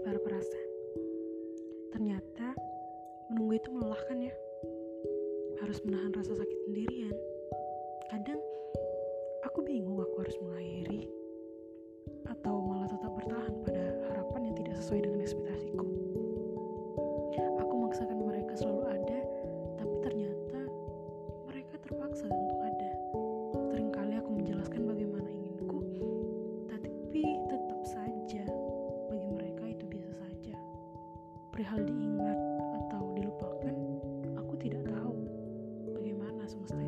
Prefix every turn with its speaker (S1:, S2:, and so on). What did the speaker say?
S1: separuh perasaan. Ternyata menunggu itu melelahkan ya. Harus menahan rasa sakit sendirian. Kadang aku bingung aku harus mengakhiri atau malah tetap bertahan pada harapan yang tidak sesuai dengan ekspektasiku. Aku memaksakan mereka selalu ada, tapi ternyata mereka terpaksa perihal diingat atau dilupakan, aku tidak tahu bagaimana semesta